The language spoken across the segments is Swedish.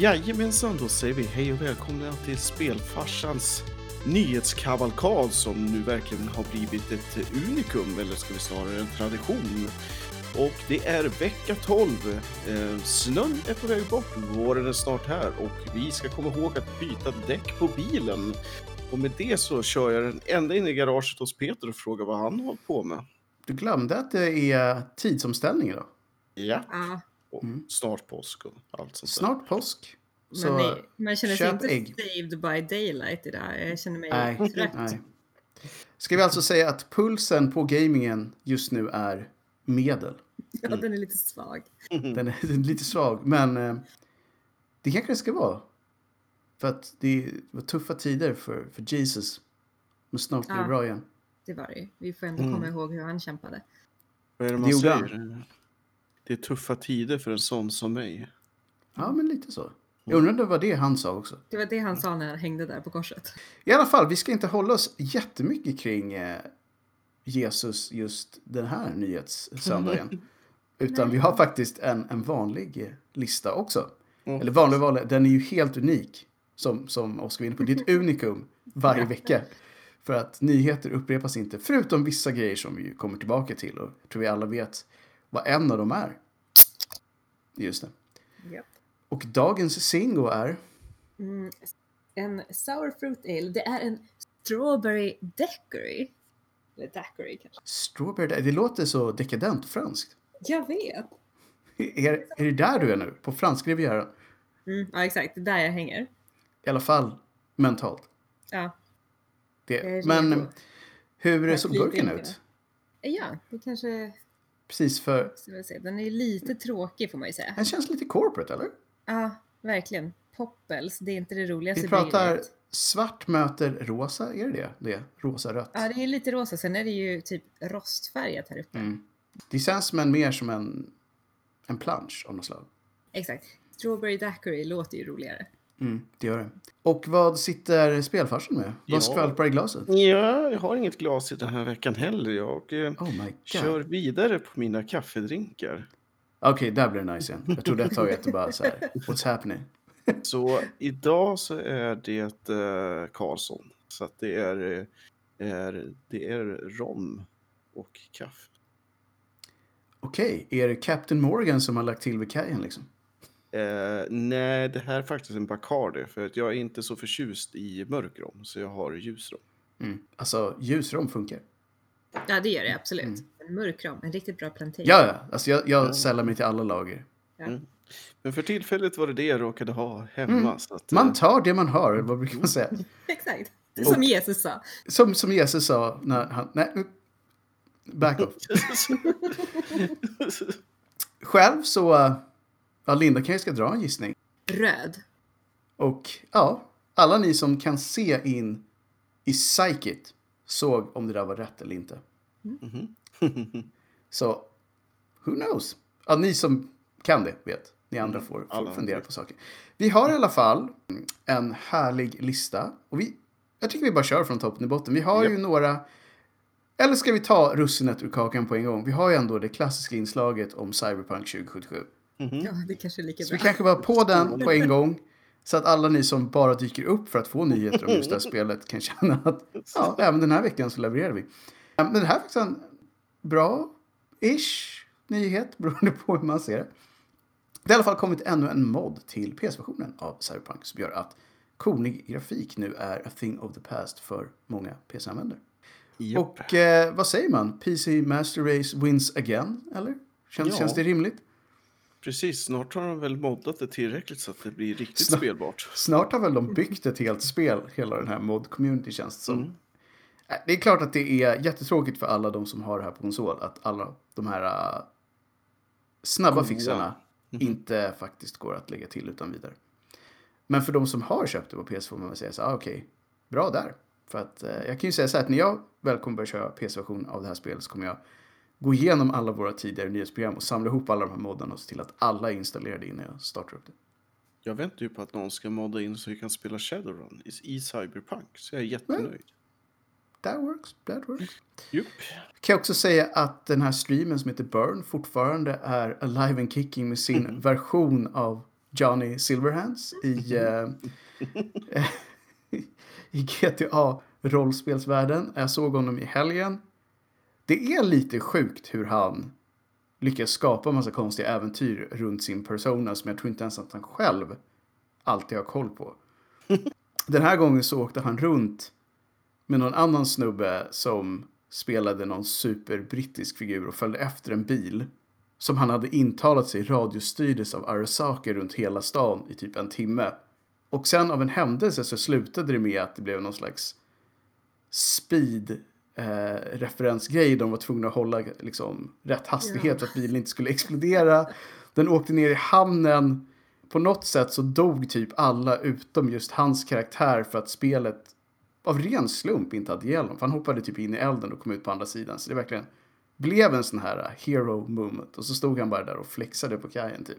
Jajamensan, då säger vi hej och välkomna till Spelfarsans nyhetskavalkad som nu verkligen har blivit ett unikum, eller ska vi snarare en tradition. Och det är vecka 12. Eh, snön är på väg bort, våren är snart här och vi ska komma ihåg att byta däck på bilen. Och med det så kör jag den ända in i garaget hos Peter och frågar vad han håller på med. Du glömde att det är tidsomställning idag. Ja, och Mm. snart påsk och allt sånt där. Snart påsk. Så men nej, man känner sig inte ägg. saved by daylight idag. Jag känner mig Nej, trött. nej. Ska vi alltså säga att pulsen på gamingen just nu är medel. Ja, den är lite svag. Den är, den är lite svag, men eh, det kanske det ska vara. För att det var tuffa tider för, för Jesus. Men snart blir det Ja. bra igen. Det var det ju. Vi får ändå Mm. komma ihåg hur han kämpade. Vad är det man säger? Det är tuffa tider för en sån som mig. Ja, men lite så. Jag undrar om det var det han sa också. Det var det han sa när han hängde där på korset. I alla fall, vi ska inte hålla oss jättemycket kring eh, Jesus just den här nyhetssöndagen. Utan vi har faktiskt en, en vanlig lista också. Mm. Eller vanlig, vanlig, den är ju helt unik. Som, som Oskar var inne på. Det är ett unikum varje vecka. För att nyheter upprepas inte. Förutom vissa grejer som vi kommer tillbaka till. Och tror vi alla vet vad en av dem är. Just det. Japp. Och dagens singo är... Mm, en sour fruit ale. Det är en strawberry daiquiri. Eller daiquiri kanske. Strawberry. Det låter så dekadent franskt. Jag vet. Är, är det där du är nu? På franska rivieran? Mm, ja, exakt. Det är där jag hänger. I alla fall mentalt. Ja. Det. Men hur såg burken ut? Ja, det kanske... Precis för... Den är lite tråkig får man ju säga. Den känns lite corporate, eller? Ja, verkligen. Poppels, det är inte det roligaste Vi pratar vinet. svart möter rosa, är det det? det? Rosa-rött. Ja, det är lite rosa. Sen är det ju typ rostfärgat här uppe. Mm. Det känns som mer som en, en plansch av något slag. Exakt. Strawberry daiquiri låter ju roligare. Mm, det gör det. Och vad sitter spelfarsen med? Ja. Vad skvalpar i glaset? Ja, jag har inget glas i den här veckan heller. Jag eh, Oh my god. kör vidare på mina kaffedrinkar. Okej, där blir det nice igen. Jag trodde ett tag att det bara så här, what's happening? Så idag så är det eh, Karlsson. Så att det är, eh, är, det är rom och kaffe. Okej, är det Captain Morgan som har lagt till vid kajen liksom? Eh, nej, det här är faktiskt en Bacardi. För att jag är inte så förtjust i mörkrom. Så jag har ljusrom. Mm. Alltså, ljusrom funkar. Ja, det gör det absolut. En mörk ram, en riktigt bra plantage. Ja, ja. Alltså, jag, jag sällar mig till alla lager. Mm. Men för tillfället var det det jag råkade ha hemma. Mm. Så att, eh, Man tar det man har, vad brukar man säga? Exakt. Det är som Jesus sa. Som, som Jesus sa när han... Nej, back off. Själv så... Ja, Linda kanske ska dra en gissning. Röd. Och ja, alla ni som kan se in i psyket såg om det där var rätt eller inte. Mhm. Så, who knows? Ja, ni som kan det vet. Ni andra får, får alla fundera på saker. Vi har i alla fall en härlig lista. Och vi, jag tycker vi bara kör från toppen till botten. Vi har ju Japp. några... Eller ska vi ta russinet ur kakan på en gång? Vi har ju ändå det klassiska inslaget om Cyberpunk 2077. Mhm. Ja, det kanske är lika Så vi bra. kanske var på den på en gång. Så att alla ni som bara dyker upp för att få nyheter om just det här spelet kan känna att ja, även den här veckan så levererar vi. Men det här är faktiskt en bra-ish nyhet beroende på hur man ser det. Det har i alla fall kommit ännu en mod till PS-versionen av Cyberpunk som gör att konig grafik nu är a thing of the past för många PC-användare. Japp. Och eh, vad säger man? PC Master Race wins again? Eller? Känns, Ja. känns det rimligt? Precis, snart har de väl moddat det tillräckligt så att det blir riktigt Snart- spelbart. Snart har väl de byggt ett helt spel, hela den här mod-community känns det som. Mm. Äh, Det är klart att det är jättetråkigt för alla de som har det här på konsol att alla de här äh, snabba Goa. fixarna Mhm. inte faktiskt går att lägga till utan vidare. Men för de som har köpt det på PS får man väl säga så ah, okej, bra där. För att eh, jag kan ju säga så här att när jag väl kommer börja köra PS-version av det här spelet så kommer jag gå igenom alla våra tidigare nyhetsprogram och samla ihop alla de här moddarna och se till att alla är installerade innan jag startar upp det. Jag väntar ju på att någon ska modda in så vi kan spela Shadowrun i, i Cyberpunk. Så jag är jättenöjd. That works, that works. Jupp. Kan jag också säga att den här streamen som heter Burn fortfarande är alive and kicking med sin Mhm. version av Johnny Silverhands i, eh, i GTA-rollspelsvärlden. Jag såg honom i helgen. Det är lite sjukt hur han lyckas skapa en massa konstiga äventyr runt sin persona som jag tror inte ens att han själv alltid har koll på. Den här gången så åkte han runt med någon annan snubbe som spelade någon superbrittisk figur och följde efter en bil som han hade intalat sig radiostyrdes av Arasaka runt hela stan i typ en timme. Och sen av en händelse så slutade det med att det blev någon slags speed eh, referensgrej. De var tvungna att hålla liksom, rätt hastighet för att bilen inte skulle explodera. Den åkte ner i hamnen. På något sätt så dog typ alla utom just hans karaktär för att spelet av ren slump inte hade ihjäl honom. För han hoppade typ in i elden och kom ut på andra sidan. Så det verkligen blev en sån här uh, hero moment. Och så stod han bara där och flexade på kajen typ.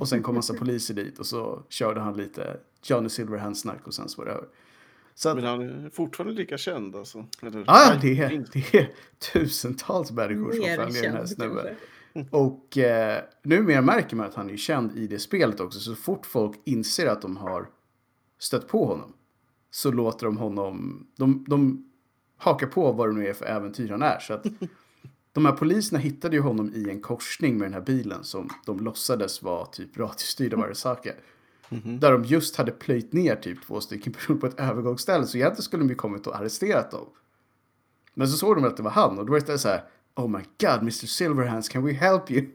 Och sen kom massa poliser dit och så körde han lite Johnny Silverhand-snack och sen så var det över. Så att, Men han är fortfarande lika känd alltså? Eller, ja, det är, det är tusentals människor som följer den här snubben. Och eh, numera märker man att han är känd i det spelet också. Så fort folk inser att de har stött på honom så låter de honom... De, de hakar på vad det nu är för äventyr han är. Så att de här poliserna hittade ju honom i en korsning med den här bilen som de låtsades vara typ radiostyrda Arasaka. Där de just hade plöjt ner typ två stycken personer på ett övergångsställe. Så egentligen skulle de ju kommit och arresterat dem. Men så såg de att det var han och då var det så här. Oh my god, Mr Silverhands, can we help you?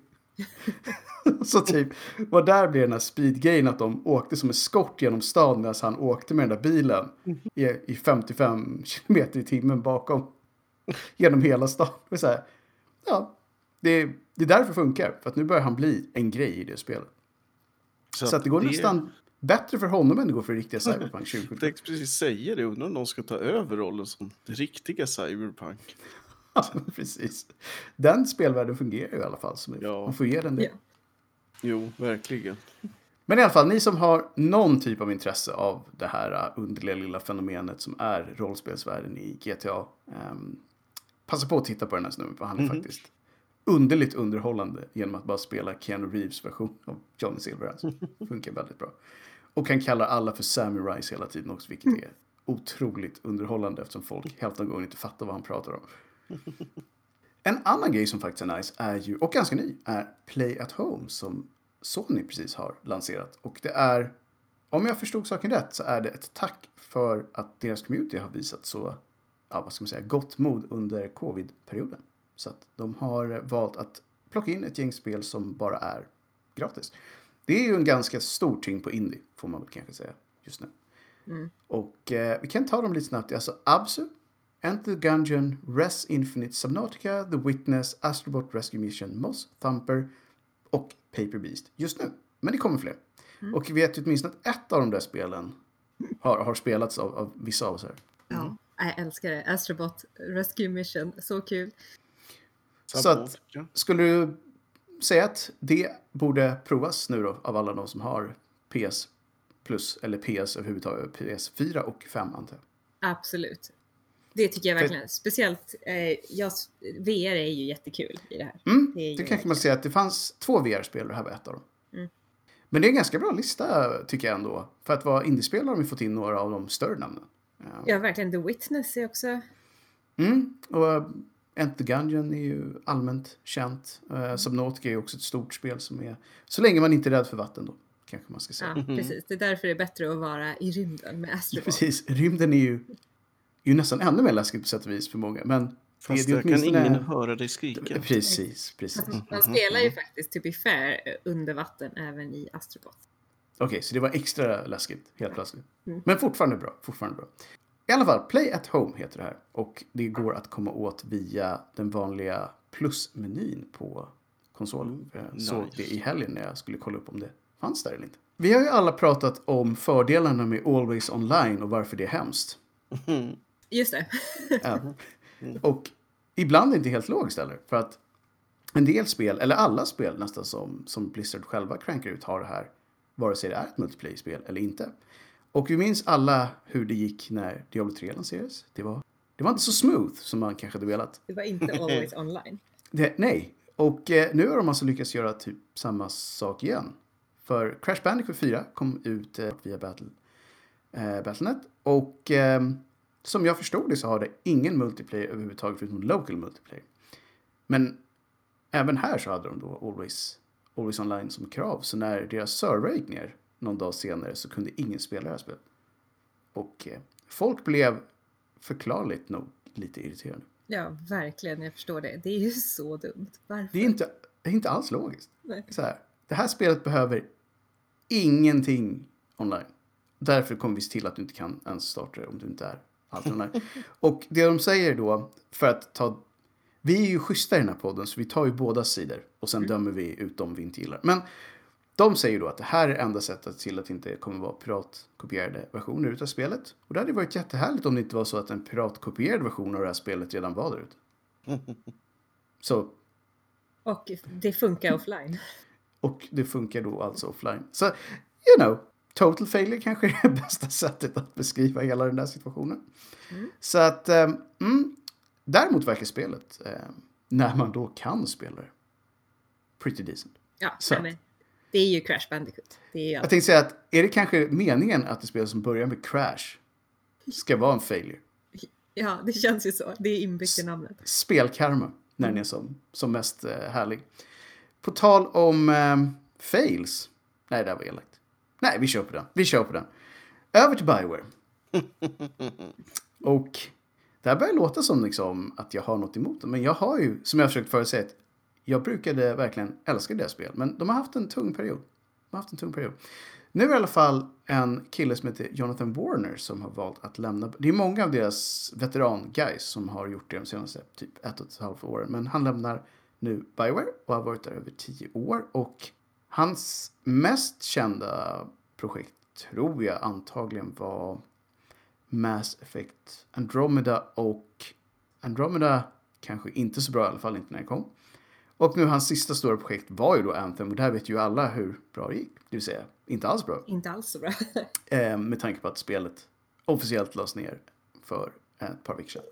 så typ, och där blev den här speedgrejen att de åkte som eskort genom stan medan han åkte med den där bilen i, i 55 kilometer i timmen bakom. Genom hela stan. Så här, ja, det, det är därför det funkar. För att nu börjar han bli en grej i det spelet. Så, att det går nästan bättre för honom än det går för riktiga Cyberpunk Jag 2077. tänkte precis säga det. Undrar om någon ska ta över rollen som det riktiga Cyberpunk. Ja, precis. Den spelvärlden fungerar ju i alla fall. Så Ja. Man får ge den det. Ja. Jo, verkligen. Men i alla fall, ni som har någon typ av intresse av det här uh, underliga lilla fenomenet som är rollspelsvärlden i GTA. ehm, passa på att titta på den här snubben, för han är faktiskt underligt underhållande genom att bara spela Keanu Reeves version av Johnny Silverhands. Alltså. Funkar väldigt bra. Och han kallar alla för Sammy hela tiden också, vilket är otroligt underhållande eftersom folk hälften av gången inte fattar vad han pratar om. En annan grej som faktiskt är nice är ju, och ganska ny, är Play at Home som Sony precis har lanserat. Och det är, om jag förstod saken rätt, så är det ett tack för att deras community har visat så, ja vad ska man säga, gott mod under covid-perioden. Så att de har valt att plocka in ett gäng spel som bara är gratis. Det är ju en ganska stor tyngd på indie, får man väl kanske säga just nu. Och eh, vi kan ta dem lite snabbt. Alltså Absu, Enter the Gungeon, Res Infinite, Subnautica, The Witness, Astrobot Rescue Mission, Moss, Thumper och Paper Beast just nu. Men det kommer fler. Och vi vet åtminstone att ett av de där spelen har, har spelats av, av vissa av oss här. Ja, jag älskar det. Astrobot Rescue Mission, så kul. Så att, skulle du säga att det borde provas nu då av alla de som har PS Plus eller PS överhuvudtaget, PS4 och 5 antar jag? Absolut. Det tycker jag För- verkligen. Speciellt, eh, jag, VR är ju jättekul i det här. Mm, Det det kanske man säger att det fanns två VR-spel och det här var ett av dem. Mm. Men det är en ganska bra lista tycker jag ändå. För att vara indiespelare har vi fått in några av de större namnen. Ja. Verkligen. The Witness är också... Mm, och Enter the Gungeon är ju allmänt känt. Uh, Subnautica är ju också ett stort spel som är... Så länge man inte är rädd för vatten då, kanske man ska säga. Ja, precis. Det är därför det är bättre att vara i rymden med Astrobot. Precis, rymden är ju, är ju nästan ännu mer läskigt på sätt och vis för många. Men Fast det är där kan ingen höra dig skrika. Precis, precis. Man spelar ju faktiskt, to be fair, under vatten även i Astrobot. Okej, så det var extra läskigt helt plötsligt. Mm. Men fortfarande bra, fortfarande bra. I alla fall, Play at Home heter det här. Och det går att komma åt via den vanliga plusmenyn på konsolen. Jag nice. såg det i helgen när jag skulle kolla upp om det fanns där eller inte. Vi har ju alla pratat om fördelarna med Always Online och varför det är hemskt. Just det. Ja. Och ibland är det inte helt logiskt heller. För att en del spel, eller alla spel nästan som, som Blizzard själva crankar ut har det här. Vare sig det är ett multiplayer-spel eller inte. Och vi minns alla hur det gick när Diablo 3 lanserades. Det var, det var inte så smooth som man kanske hade velat. Det var inte always online. Det, nej. Och eh, nu har de alltså lyckats göra typ samma sak igen. För Crash Bandicoot 4 kom ut eh, via Battle, eh, Battlenet. Och eh, som jag förstod det så har det ingen multiplayer överhuvudtaget förutom local multiplayer. Men även här så hade de då Always, always Online som krav. Så när deras server gick ner någon dag senare så kunde ingen spela det här spelet. Och eh, folk blev förklarligt nog lite irriterade. Ja, verkligen. Jag förstår det. Det är ju så dumt. Varför? Det är inte, det är inte alls logiskt. Nej. Så här, det här spelet behöver ingenting online. Därför kommer vi se till att du inte kan ens starta det om du inte är allt online. Och det de säger då, för att ta... Vi är ju schyssta i den här podden, så vi tar ju båda sidor. Och sen dömer vi ut dem vi inte gillar. Men de säger då att det här är enda sättet att se till att det inte kommer vara piratkopierade versioner utav spelet. Och det hade varit jättehärligt om det inte var så att en piratkopierad version av det här spelet redan var där ute. Så Och det funkar offline. Och det funkar då alltså offline. Så, you know, total failure kanske är det bästa sättet att beskriva hela den där situationen. Mm. Så att, eh, mm, däremot verkar spelet, eh, när man då kan spela det, pretty decent. Ja, Så. nej, det är ju Crash Bandicoot. Det är ju Jag tänkte säga att, är det kanske meningen att det spel som börjar med crash ska vara en failure? Ja, det känns ju så. Det är inbyggt i namnet. Spelkarma, när den är som, som mest eh, härlig. På tal om eh, fails. Nej, det här var elakt. Nej, vi kör på den. Vi kör på den. Över till Bioware. Och det här börjar låta som liksom att jag har något emot dem. Men jag har ju, som jag försökt förut säga, att jag brukade verkligen älska deras spel. Men de har haft en tung period. De har haft en tung period. Nu är det i alla fall en kille som heter Jonathan Warner som har valt att lämna. Det är många av deras veteran-guys som har gjort det de senaste typ ett och ett halvt åren. Men han lämnar nu Bioware och har varit där över tio år. Och hans mest kända projekt tror jag antagligen var Mass Effect Andromeda och Andromeda kanske inte så bra i alla fall inte när det kom. Och nu hans sista stora projekt var ju då Anthem och där vet ju alla hur bra det gick. Det vill säga inte alls bra. Inte alls så bra. Eh, med tanke på att spelet officiellt lades ner för ett par veckor sedan.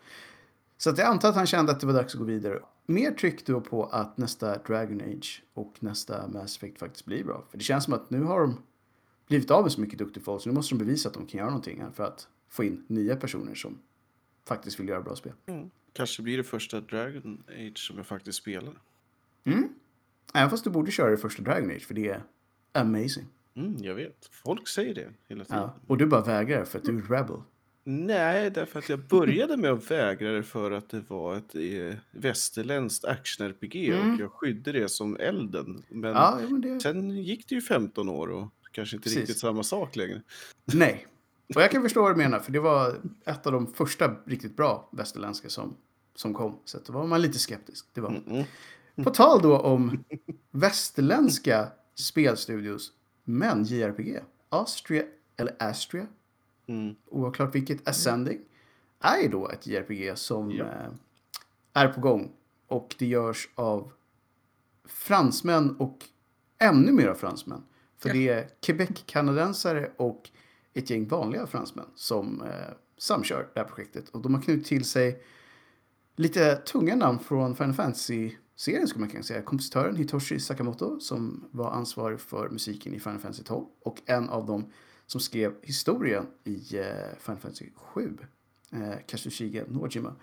Så att jag antar att han kände att det var dags att gå vidare. Mer tryck då på att nästa Dragon Age och nästa Mass Effect faktiskt blir bra. För det känns som att nu har de blivit av med så mycket duktig folk så nu måste de bevisa att de kan göra någonting här för att få in nya personer som faktiskt vill göra bra spel. Kanske blir det första Dragon Age som jag faktiskt spelar. Mm. Även fast du borde köra det första Dragon Age för det är amazing. Mm, jag vet. Folk säger det hela tiden. Ja. Och du bara vägrar för att du är rebel. Nej, därför att jag började med att vägra det för att det var ett eh, västerländskt action-RPG Mm. och jag skydde det som elden. Men Ja, men det... sen gick det ju 15 år och kanske inte Precis. riktigt samma sak längre. Nej. Och jag kan förstå vad du menar, för det var ett av de första riktigt bra västerländska som, som kom. Så då var man lite skeptisk. Det var man. Mm. På tal då om västerländska spelstudios, men JRPG. Austria, eller Astria, Mm. oklart vilket, Ascending, är då ett JRPG som Ja. eh, är på gång. Och det görs av fransmän och ännu mer av fransmän. För Ja. det är Quebec-kanadensare och ett gäng vanliga fransmän som eh, samkör det här projektet. Och de har knutit till sig lite tunga namn från Final Fantasy-serien skulle man kunna säga. Kompositören Hitoshi Sakamoto som var ansvarig för musiken i Final Fantasy 12 och en av dem som skrev historien i eh, Final Fantasy 7, eh, Kazushige Nojima.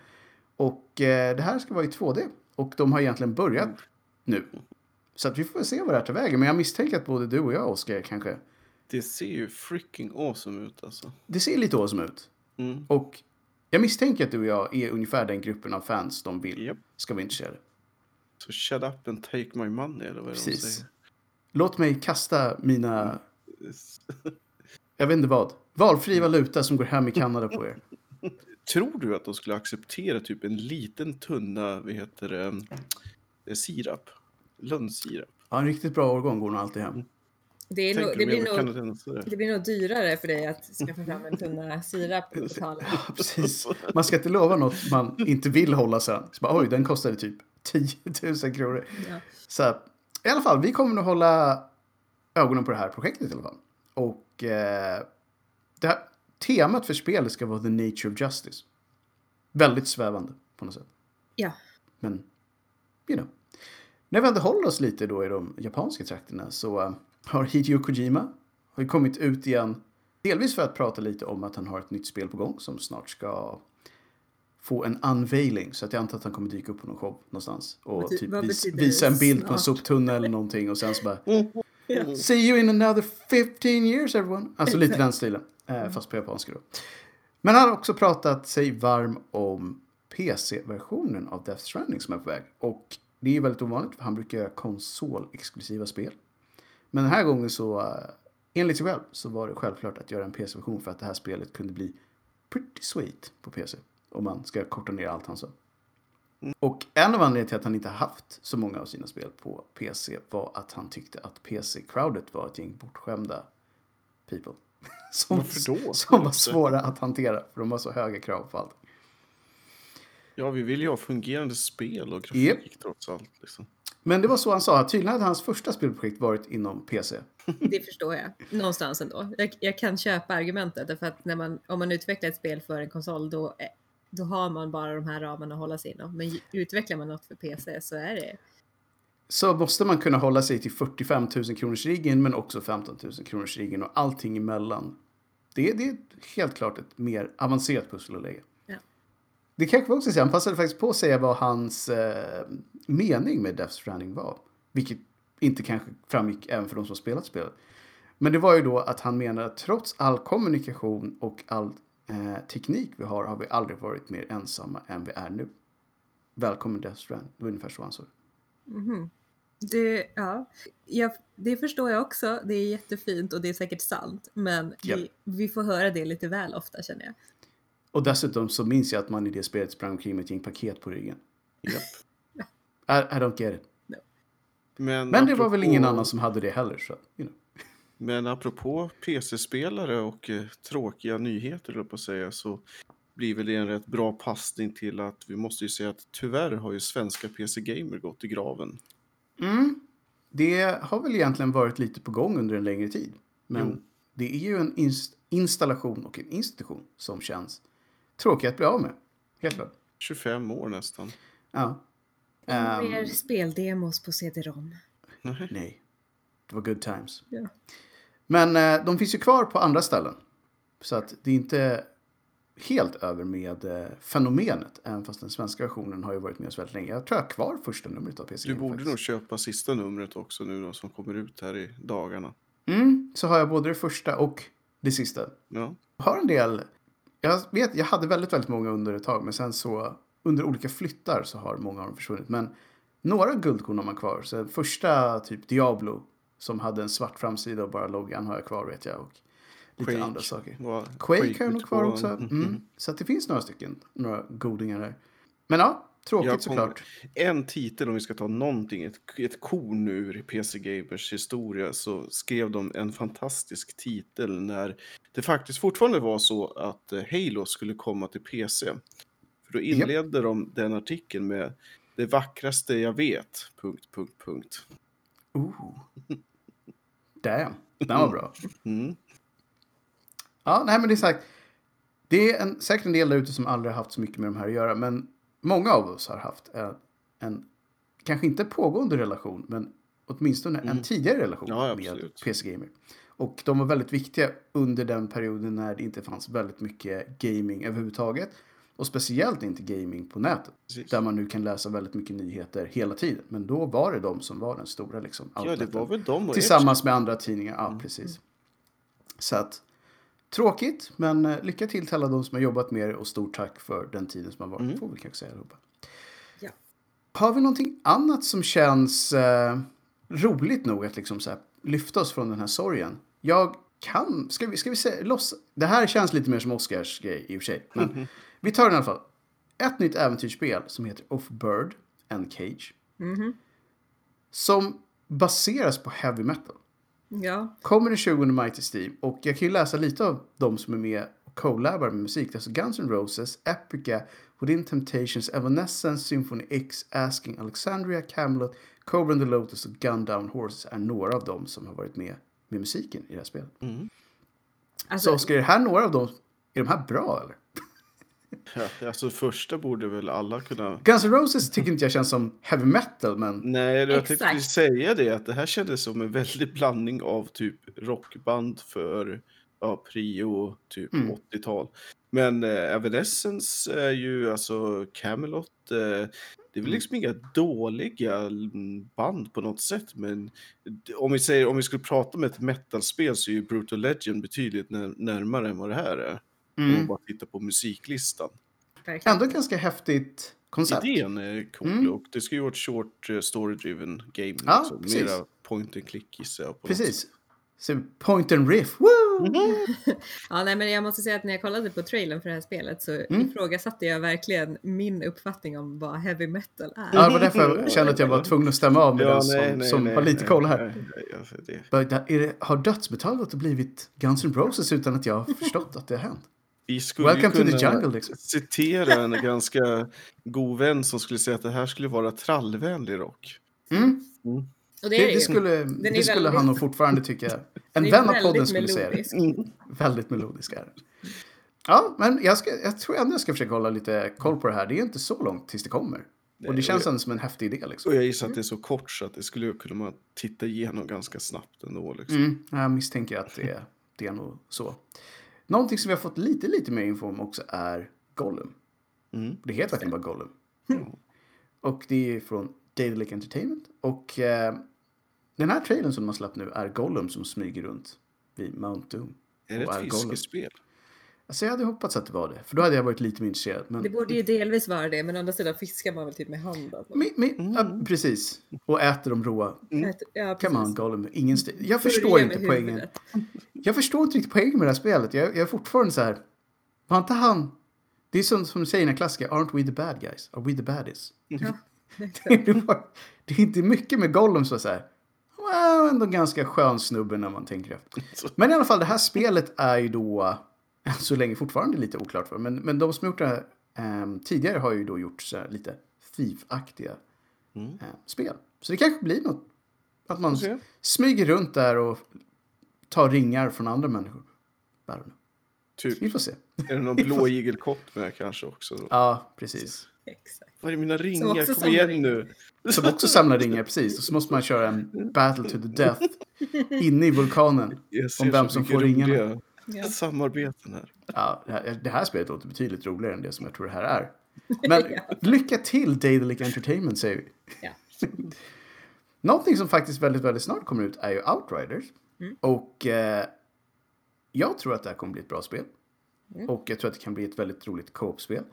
Och eh, det här ska vara i 2D och de har egentligen börjat nu. Så att vi får väl se vad det här tar vägen. Men jag misstänker att både du och jag, Oskar, kanske... Det ser ju freaking awesome ut alltså. Det ser lite awesome ut. Mm. Och jag misstänker att du och jag är ungefär den gruppen av fans de vill Japp. ska vara intresserade. Så shut up and take my money eller vad det de Precis. säger. Låt mig kasta mina, jag vet inte vad, valfri valuta som går hem i Kanada på er. Tror du att de skulle acceptera typ en liten tunna, vad heter det, eh, sirap? Lönnsirap? Ja, en riktigt bra årgång går nog alltid hem. Det, Tänker det, blir nog, det blir nog dyrare för dig att skaffa fram en tunna sirap och betala. Ja, precis. Man ska inte lova något man inte vill hålla sen. Så bara, oj, den kostade typ 10 000 kronor. Ja. Så i alla fall, vi kommer nog hålla ögonen på det här projektet i alla fall. Och eh, det här, temat för spelet ska vara the nature of justice. Väldigt svävande på något sätt. ja. Men, you know. När vi ändå håller oss lite då i de japanska trakterna så eh, har Hideo Kojima har kommit ut igen. Delvis för att prata lite om att han har ett nytt spel på gång som snart ska få en unveiling. Så att jag antar att han kommer dyka upp på någon show någonstans. Och Bety- typ vis, visa en bild på en snart? soptunna eller någonting. Och sen så bara Ja. See you in another 15 years everyone. Alltså lite den stilen. Eh, fast på japanska då. Men han har också pratat sig varm om PC-versionen av Death Stranding som är på väg. Och det är väldigt ovanligt för han brukar göra konsolexklusiva spel. Men den här gången så, eh, enligt sig själv, så var det självklart att göra en PC-version för att det här spelet kunde bli pretty sweet på PC. Om man ska korta ner allt han sa. Och en av anledningarna till att han inte haft så många av sina spel på PC var att han tyckte att PC-crowdet var ett gäng bortskämda people. Som, Varför då? som var svåra att hantera, för de har så höga krav på allt. Ja, vi vill ju ha fungerande spel och grafik trots allt. Liksom. Men det var så han sa, tydligen hade hans första spelprojekt varit inom PC. Det förstår jag. Någonstans ändå. Jag, jag kan köpa argumentet. Därför att när man, om man utvecklar ett spel för en konsol då, då har man bara de här ramarna att hålla sig inom. Men utvecklar man något för PC så är det... Så måste man kunna hålla sig till 45 000 kronors riggen men också 15 000 kronors riggen och allting emellan. Det, det är helt klart ett mer avancerat pussel att lägga. Ja. Det kanske var också säga, han passade faktiskt på att säga vad hans eh, mening med Death Stranding var. Vilket inte kanske framgick även för de som spelat spelet. Men det var ju då att han menar att trots all kommunikation och all eh, teknik vi har har vi aldrig varit mer ensamma än vi är nu. Välkommen Death Stranding, det var ungefär så han sa. Mhm. Det, ja, jag, det förstår jag också. Det är jättefint och det är säkert sant. Men Ja. vi, vi får höra det lite väl ofta känner jag. Och dessutom så minns jag att man i det spelet sprang omkring med ett gäng paket på ryggen. Japp. I, I don't get it. Men, Men det var väl apropå- ingen annan som hade det heller. Så, you know. Men apropå PC-spelare och eh, tråkiga nyheter, jag på att säga, så blir väl det en rätt bra passning till att vi måste ju säga att tyvärr har ju svenska PC-gamer gått i graven. mm. Det har väl egentligen varit lite på gång under en längre tid. Men Jo. det är ju en inst- installation och en institution som känns tråkig att bli av med. Helt klart. 25 år nästan. Ja. Um, Ehm, Mer speldemos på CD-ROM. Nej. nej. Det var good times. Ja. Men eh, de finns ju kvar på andra ställen. Så att det är inte helt över med eh, fenomenet. Även fast den svenska versionen har ju varit med oss väldigt länge. Jag tror jag har kvar första numret av PC Du borde faktiskt. nog köpa sista numret också nu då, som kommer ut här i dagarna. Mm, så har jag både det första och det sista. Ja, Jag har en del... Jag vet, jag hade väldigt, väldigt många under ett tag. Men sen så under olika flyttar så har många av dem försvunnit. Men några guldkorn har man kvar. Så första typ Diablo som hade en svart framsida och bara loggan har jag kvar vet jag. Och lite Quake andra saker. var- Quake har jag nog kvar också. Mm. Så att det finns några stycken, några godingar där. Men ja, tråkigt såklart. En titel, om vi ska ta någonting, ett, ett korn ur i PC Gamers historia, så skrev de en fantastisk titel när det faktiskt fortfarande var så att eh, Halo skulle komma till PC. För då inledde de den artikeln med det vackraste jag vet, punkt, punkt, punkt. Ooh. Damn, den var bra. Mm. Ja, nej men det är sagt. Det är en, säkert en del där ute som aldrig har haft så mycket med de här att göra. Men många av oss har haft en, en kanske inte pågående relation, men åtminstone en tidigare relation Mm. Ja, med absolut. PC Gamer. Och de var väldigt viktiga under den perioden när det inte fanns väldigt mycket gaming överhuvudtaget. Och speciellt inte gaming på nätet. Precis. Där man nu kan läsa väldigt mycket nyheter hela tiden. Men då var det de som var den stora liksom, Ja, det var väl de och Tillsammans med andra tidningar, ja Mm. precis. Så att, tråkigt, men eh, lycka till till alla de som har jobbat med det och stort tack för den tiden som har varit. Mm. Får vi kanske säga allihopa. Ja. Har vi någonting annat som känns eh, roligt nog att liksom så här, lyfta oss från den här sorgen? Jag kan, ska vi, ska vi säga, loss, det här känns lite mer som Oscars grej i och för sig. Men vi tar den i alla fall. Ett nytt äventyrsspel som heter Off Bird and Cage. Mhm. Som baseras på heavy metal. Ja, Kommer den 20 maj till Steam och jag kan ju läsa lite av de som är med och collabar med musik. Det är alltså Guns N' Roses, Epica, Within Temptations, Evanescence, Symphony X, Asking Alexandria, Camelot, Cobra and the Lotus och Gun Down Horses är några av dem som har varit med med musiken i det här spelet. Mm. alltså, Så är det här några av dem? Är de här bra eller? Ja, alltså första borde väl alla kunna... Guns N' Roses tycker inte jag känns som heavy metal, men Nej, jag tänkte Exakt. precis säga det att det här kändes som en väldig blandning av typ rockband för ja, prio typ Mm. 80-tal. Men eh, Evanescence är ju alltså Camelot. Eh, det är väl Mm. liksom inga dåliga mm, band på något sätt, men om vi säger om vi skulle prata om ett metalspel så är ju Brutal Legend betydligt när, närmare än vad det här är. Om man mm. bara tittar på musiklistan. Verkligen. ändå ganska häftigt koncept. Idén är cool Mm. och det ska ju vara ett short eh, story-driven game. Ja, liksom. Mera point and click gissar jag på. något Precis. Så point and riff. Woo! Ja, nej, men jag måste säga att när jag kollade på trailern för det här spelet så Mm. ifrågasatte jag verkligen min uppfattning om vad heavy metal är. Ja, det var därför jag kände att jag var tvungen att stämma av med Ja, den som, nej, nej, som nej, har lite koll här. nej, nej, alltså det- det, har dödsmetall gått och blivit Guns N' Roses utan att jag har förstått att det har hänt? Vi skulle Welcome to the kunna jungle liksom. citera en ganska god vän som skulle säga att det här skulle vara trallvänlig rock. Mm. Och Det, det är det ju. skulle, är det skulle väldigt- han nog fortfarande tycka. En Den är vän av podden skulle säga det. melodisk. Väldigt melodisk är. Ja, men jag, ska, jag tror ändå jag ska försöka hålla lite koll på det här. Det är inte så långt tills det kommer. Och det känns ändå som en häftig idé liksom. Och jag gissar att det är så kort så att det skulle kunna man titta igenom ganska snabbt ändå. Liksom. Mm, jag misstänker att det, det är nog så. Någonting som vi har fått lite, lite mer info om också är Gollum. Mm. Det heter verkligen bara Gollum. Och det är från Daedalic Entertainment. Och eh, den här trailern som de har släppt nu är Gollum som smyger runt vid Mount Doom. Är det ett fiskespel? Alltså jag hade hoppats att det var det. För då hade jag varit lite mer intresserad. Men, Det borde ju delvis vara det, men å andra sidan fiskar man väl typ med handen. mi, ja, precis. Och äter de råa. Ja, Come on. Gollum. Ingen st- jag förstår inte poängen. huvudet. Jag förstår inte riktigt poängen med det här spelet. Jag, jag är fortfarande så här. Var inte han... Det är som, som säger i den klassiker. Aren't we the bad guys? Are we the baddies? Ja, det, var, det är inte mycket med Gollum som är så här. Well, ändå ganska skön snubbe när man tänker efter. Men i alla fall, det här spelet är ju då så länge fortfarande lite oklart för. Men, men de som gjort det här ehm, tidigare har ju då gjort så lite Thief-aktiga Mm. eh, spel. Så det kanske blir något. Att man se. smyger runt där och tar ringar från andra människor. Know. Typ, Vi får se. är det någon blå igelkott med kanske också? Då? Ja, precis. exakt. Var är mina ringar? Kom igen ringar. nu! Som också samlar ringar, precis. Och så måste man köra en battle to the death inne i vulkanen. Om vem som får ringarna. Ja. Samarbeten här. Ja, det här, det här spelet låter betydligt roligare än det som jag tror det här är. Men lycka till Daedalic Entertainment säger vi. Ja. Någonting som faktiskt väldigt, väldigt snart kommer ut är ju Outriders. Och eh, jag tror att det här kommer bli ett bra spel. Och jag tror att det kan bli ett väldigt roligt co-op-spel.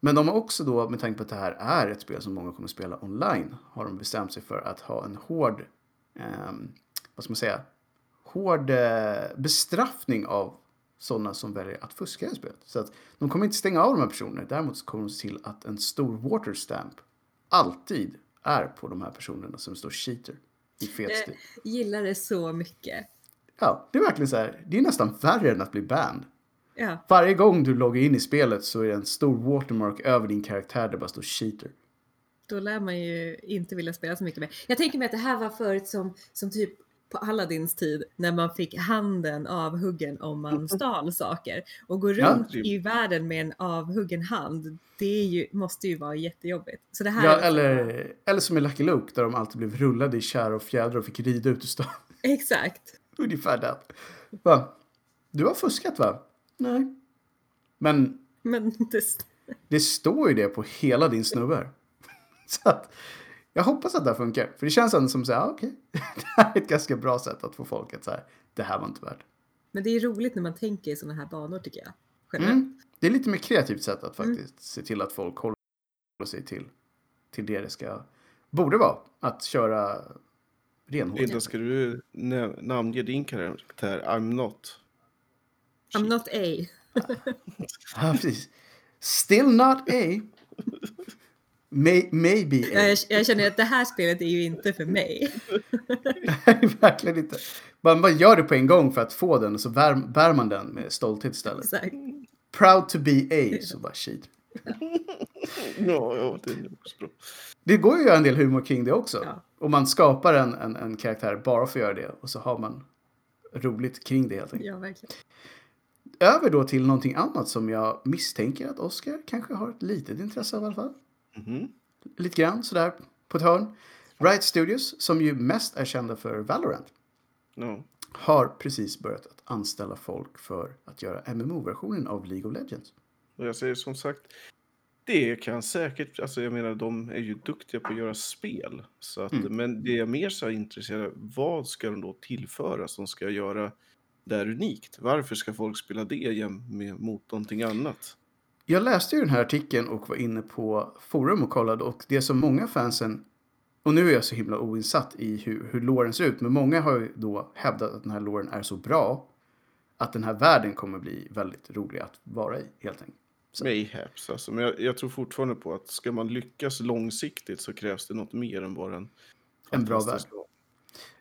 Men de har också då, med tanke på att det här är ett spel som många kommer spela online, har de bestämt sig för att ha en hård, ehm, vad ska man säga, hård eh, bestraffning av sådana som väljer att fuska i spelet. Så att de kommer inte stänga av de här personerna. Däremot så kommer de se till att en stor water stamp alltid är på de här personerna som står cheater i fet stil. Jag gillar det så mycket. Ja, det är verkligen så här. Det är nästan värre än att bli banned. Ja, Varje gång du loggar in i spelet så är det en stor watermark över din karaktär där det bara står cheater. då lär man ju inte vilja spela så mycket mer. Jag tänker mig att det här var förut som, som typ på Aladdins tid när man fick handen avhuggen om man stal saker. Och gå Ja, runt typ. i världen med en avhuggen hand, det ju, måste ju vara jättejobbigt. Så det här Ja, eller, eller som i Lucky Luke där de alltid blev rullade i kärr och fjädrar och fick rida ut ur stan. Exakt. Ungefär där. Va? Du har fuskat va? Nej. Men Men det, det står ju det på hela din snubbe. Så att jag hoppas att det här funkar. För det känns ändå som så här, ah, okej. det här är ett ganska bra sätt att få folk att säga, det här var inte värt. men det är roligt när man tänker i sådana här banor tycker jag. Generellt. Mm. Det är lite mer kreativt sätt att faktiskt se till att folk håller sig till, till det det ska, borde vara. Att köra renhårt. Linda, ska du namnge din karaktär? I'm not. I'm not A. Ja, precis. Still not A. May, maybe A. Jag, jag känner att det här spelet är ju inte för mig. Nej, verkligen inte. Man bara gör det på en gång för att få den och så bär, bär man den med stolthet istället. Exakt. Proud to be A, så bara shit. Ja, ja, det är också bra. Det går ju att göra en del humor kring det också. Ja. Och man skapar en, en, en karaktär bara för att göra det och så har man roligt kring det helt enkelt. Ja, verkligen. Över då till någonting annat som jag misstänker att Oscar kanske har ett litet intresse av i alla fall. Mhm. Lite grann sådär på ett hörn. Riot Studios, som ju mest är kända för Valorant, Ja. har precis börjat att anställa folk för att göra MMO-versionen av League of Legends. Jag säger som sagt, det kan säkert, alltså jag menar de är ju duktiga på att göra spel. Så att, Mm. Men det är mer så intresserad av, vad ska de då tillföra som ska göra det här unikt? Varför ska folk spela det med, mot någonting annat? Jag läste ju den här artikeln och var inne på forum och kollade och det som många fansen och nu är jag så himla oinsatt i hur, hur låren ser ut, men många har ju då hävdat att den här låren är så bra att den här världen kommer bli väldigt rolig att vara i, helt enkelt. Så. Mayhaps alltså. Men jag, jag tror fortfarande på att ska man lyckas långsiktigt så krävs det något mer än bara en En bra fantastisk-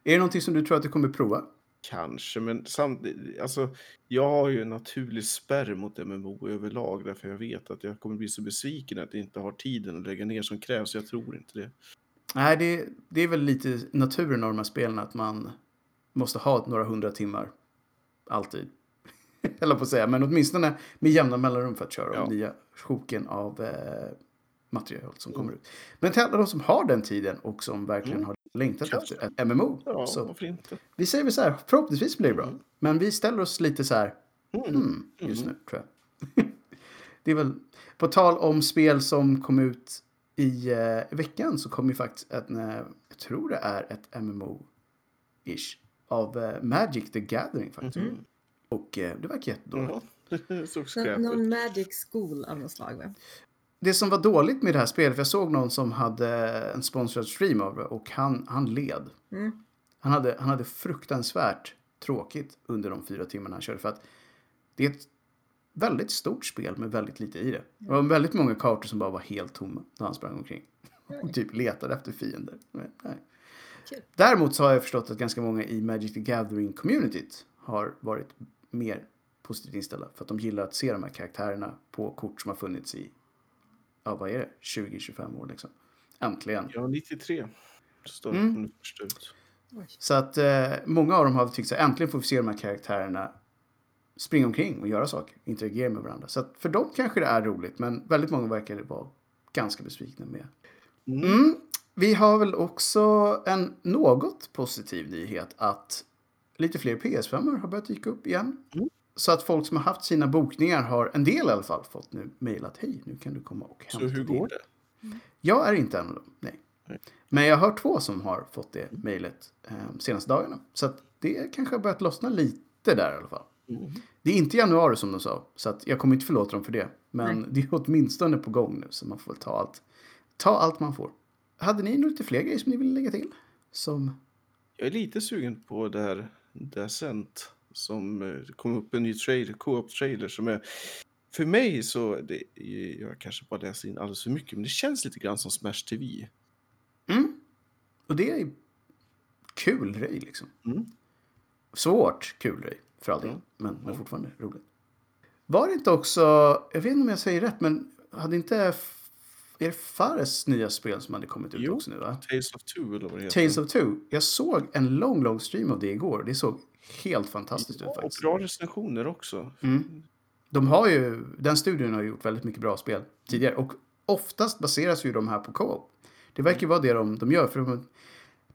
Är det någonting som du tror att du kommer prova? Kanske, men samtidigt, alltså, jag har ju en naturlig spärr mot MMO överlag därför jag vet att jag kommer bli så besviken att jag inte har tiden att lägga ner som krävs. Jag tror inte det. Nej, det, det är väl lite naturen av de här spelen att man måste ha några hundra timmar. Alltid. Eller på att säga, men åtminstone med jämna mellanrum för att köra Ja. de nya sjoken av eh, material som kommer ut. Men till alla de som har den tiden och som verkligen Mm. har längtat Kanske. efter ett MMO. Ja, så vi säger väl så här, förhoppningsvis blir det bra. Mm. Men vi ställer oss lite så här, Mm. hmm, just Mm. nu tror jag. det är väl, på tal om spel som kom ut i eh, veckan så kom ju faktiskt ett, eh, jag tror det är ett MMO-ish av eh, Magic the Gathering faktiskt. Och eh, det verkar jättedåligt. Ja, Någon magic school av något slag va? Det som var dåligt med det här spelet, för jag såg någon som hade en sponsrad stream av det och han, han led. Mm. Han hade, han hade fruktansvärt tråkigt under de fyra timmarna han körde. För att det är ett väldigt stort spel med väldigt lite i det. Det var väldigt många kartor som bara var helt tomma när han sprang omkring. Och typ letade efter fiender. Men, nej. Däremot så har jag förstått att ganska många i Magic the Gathering-communityt har varit mer positivt inställda. För att de gillar att se de här karaktärerna på kort som har funnits i, ja vad är det, 20-25 år liksom. Äntligen. Ja, 93. Står Mm. mm. först ut. Så att eh, många av dem har tyckt här, äntligen får vi se de här karaktärerna springa omkring och göra saker, interagera med varandra. Så att för dem kanske det är roligt, men väldigt många verkar vara ganska besvikna med. Mm. Mm. Vi har väl också en något positiv nyhet att lite fler PS5 har börjat dyka upp igen. Mm. Så att folk som har haft sina bokningar har, en del i alla fall, fått nu mejlat hej, nu kan du komma och Så hämta hur din." går det? Jag är inte en av dem, nej. Nej. Men jag har hört två som har fått det mejlet eh, senaste dagarna. Så att det kanske har börjat lossna lite där i alla fall. Mm. Det är inte januari som de sa, så att jag kommer inte förlåta dem för det. Men Nej. det är åtminstone på gång nu, så man får ta allt, ta allt man får. Hade ni lite fler grejer som ni ville lägga till? Som... Jag är lite sugen på det här Descent som eh, kom upp en ny trailer, co-op-trailer som är för mig så, det, jag kanske bara läser in alldeles för mycket, men det känns lite grann som Smash TV. Mm. Och det är kul grej liksom. Mm. Svårt kul grej, för all del. Ja. Men, men fortfarande roligt. Var det inte också, jag vet inte om jag säger rätt, men hade inte, är det Fares nya spel som hade kommit ut Jo. också nu va? Tales of Two eller vad det heter. Tales of Two. Jag såg en lång, lång stream av det igår. Det såg helt fantastiskt ut ja, och faktiskt. bra recensioner också. Mm. De har ju, den studion har gjort väldigt mycket bra spel tidigare. Och oftast baseras ju de här på co-op. Det verkar ju vara det de, de gör. För de,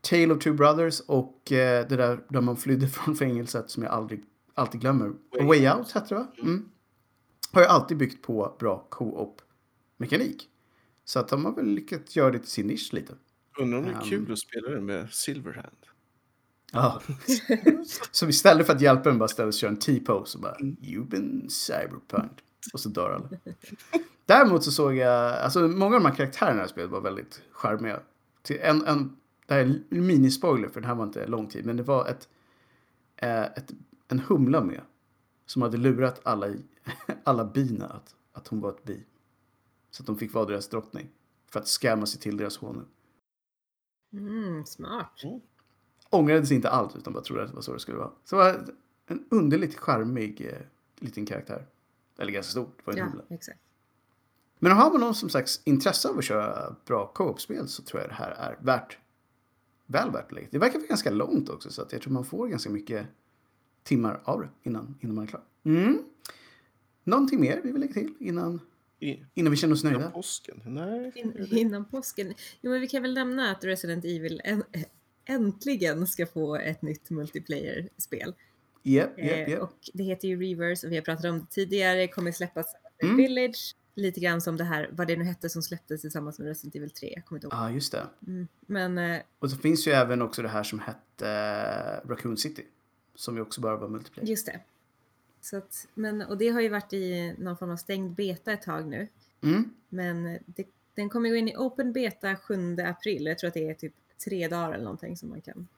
Tale of Two Brothers och eh, det där där man flydde från fängelset som jag aldrig, alltid glömmer. Way Way, Out. Hette det va? Mm. Har ju alltid byggt på bra co-op-mekanik. Så att de har väl lyckats göra det till sin nisch lite. Undrar om det är Um, kul att spela det med Silverhand. Ja. så istället för att hjälpa den bara ställa sig och en T-pose och bara You've been cyberpunk. Och så dör alla. Däremot så såg jag, alltså många av de här karaktärerna i det här spelet var väldigt charmiga. Till en, en, det här är en minispoiler för den här var inte lång tid. Men det var ett, eh, ett, en humla med. Som hade lurat alla, alla bina att, att hon var ett bi. Så att de fick vara deras drottning. För att skämma sig till deras honung. Mm, smart. ångrade sig inte allt utan bara trodde att det var så det skulle vara. Så det var en underligt charmig eh, liten karaktär. Eller ganska stor, det var en Ja, humla. exakt. Men har man någon som sagt intresse av att köra bra co-op-spel så tror jag det här är värt, väl värt lägga. Det verkar vara ganska långt också så att jag tror man får ganska mycket timmar av det innan, innan man är klar. Mm. Någonting mer vi vill lägga till innan, innan vi känner oss innan nöjda? påsken? Nej. In, innan påsken. Jo, men vi kan väl nämna att Resident Evil än, äntligen ska få ett nytt multiplayer-spel. Japp, Eh, japp. och det heter ju Reverse och vi har pratat om det tidigare, kommer släppas i Mm. Village. Lite grann som det här, vad det nu hette som släpptes tillsammans med Resident Evil 3. Jag kommer inte ihåg. Ja, ah, just det. Mm. Men eh, Och så finns ju även också det här som hette eh, Raccoon City. Som ju också bara var multiplayer. just det. Så att, men, och det har ju varit i någon form av stängd beta ett tag nu. Mm. Men det, den kommer gå in i Open Beta 7 april. Jag tror att det är typ tre dagar eller någonting som man kan.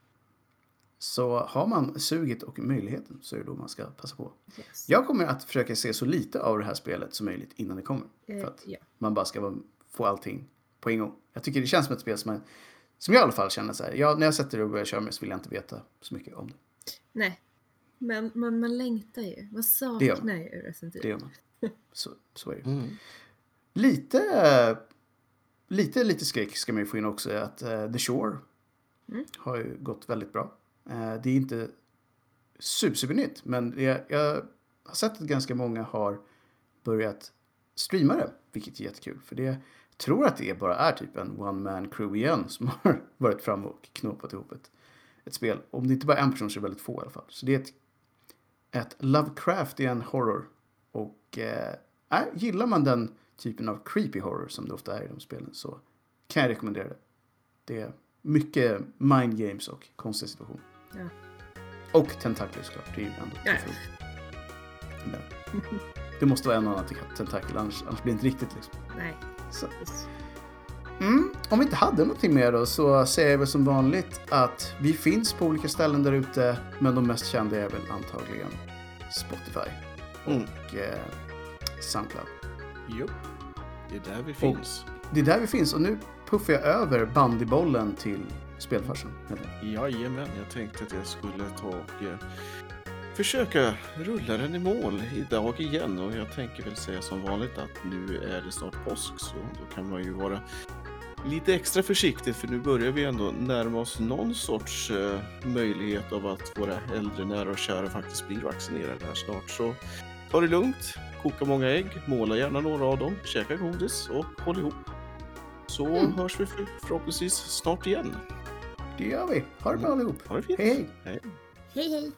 Så har man suget och möjligheten så är det då man ska passa på. Yes. Jag kommer att försöka se så lite av det här spelet som möjligt innan det kommer. Eh, För att ja. man bara ska få allting på en gång. Jag tycker det känns som ett spel som, man, som jag i alla fall känner så här. Jag, när jag sätter det och börjar köra med så vill jag inte veta så mycket om det. Nej. Men man, man längtar ju. Man saknar ju Resident Det Evil. gör man. Så, så är det. Mm. Lite, lite, lite skräck ska man ju få in också. Att eh, The Shore Mm. har ju gått väldigt bra. Eh, det är inte super, super nytt, men det, jag har sett att ganska många har börjat streama det, vilket är jättekul. För det, jag tror att det bara är typ en one man crew igen som har varit fram och knåpat ihop ett, ett spel. Om det inte bara är en person så är det väldigt få i alla fall. Så det är ett, ett Lovecraftian horror. Och eh, äh, gillar man den typen av creepy horror som det ofta är i de spelen så kan jag rekommendera det. Det är mycket mind games och konstiga situationer. Ja. Och tentakler såklart. Det är ju ändå Ja. Men Det måste vara en och annan tentakel annars, annars blir det inte riktigt liksom. Nej. Så. Mm, om vi inte hade någonting mer då så säger jag väl som vanligt att vi finns på olika ställen där ute men de mest kända är väl antagligen Spotify Mm. och eh, Soundcloud. Jo. Det är där vi finns. Det är där vi finns och nu puffar jag över bandybollen till spelfarsan. Jajamän, jag tänkte att jag skulle ta och eh, försöka rulla den i mål idag igen och jag tänker väl säga som vanligt att nu är det snart påsk så då kan man ju vara lite extra försiktig för nu börjar vi ändå närma oss någon sorts eh, möjlighet av att våra äldre nära och kära faktiskt blir vaccinerade här snart. Så ta det lugnt, koka många ägg, måla gärna några av dem, käka godis och håll ihop. Så Mm. hörs vi för, förhoppningsvis snart igen. Det gör vi. Ha det bra allihop. Ha det fint! Hej hej! Hej. Hej hej!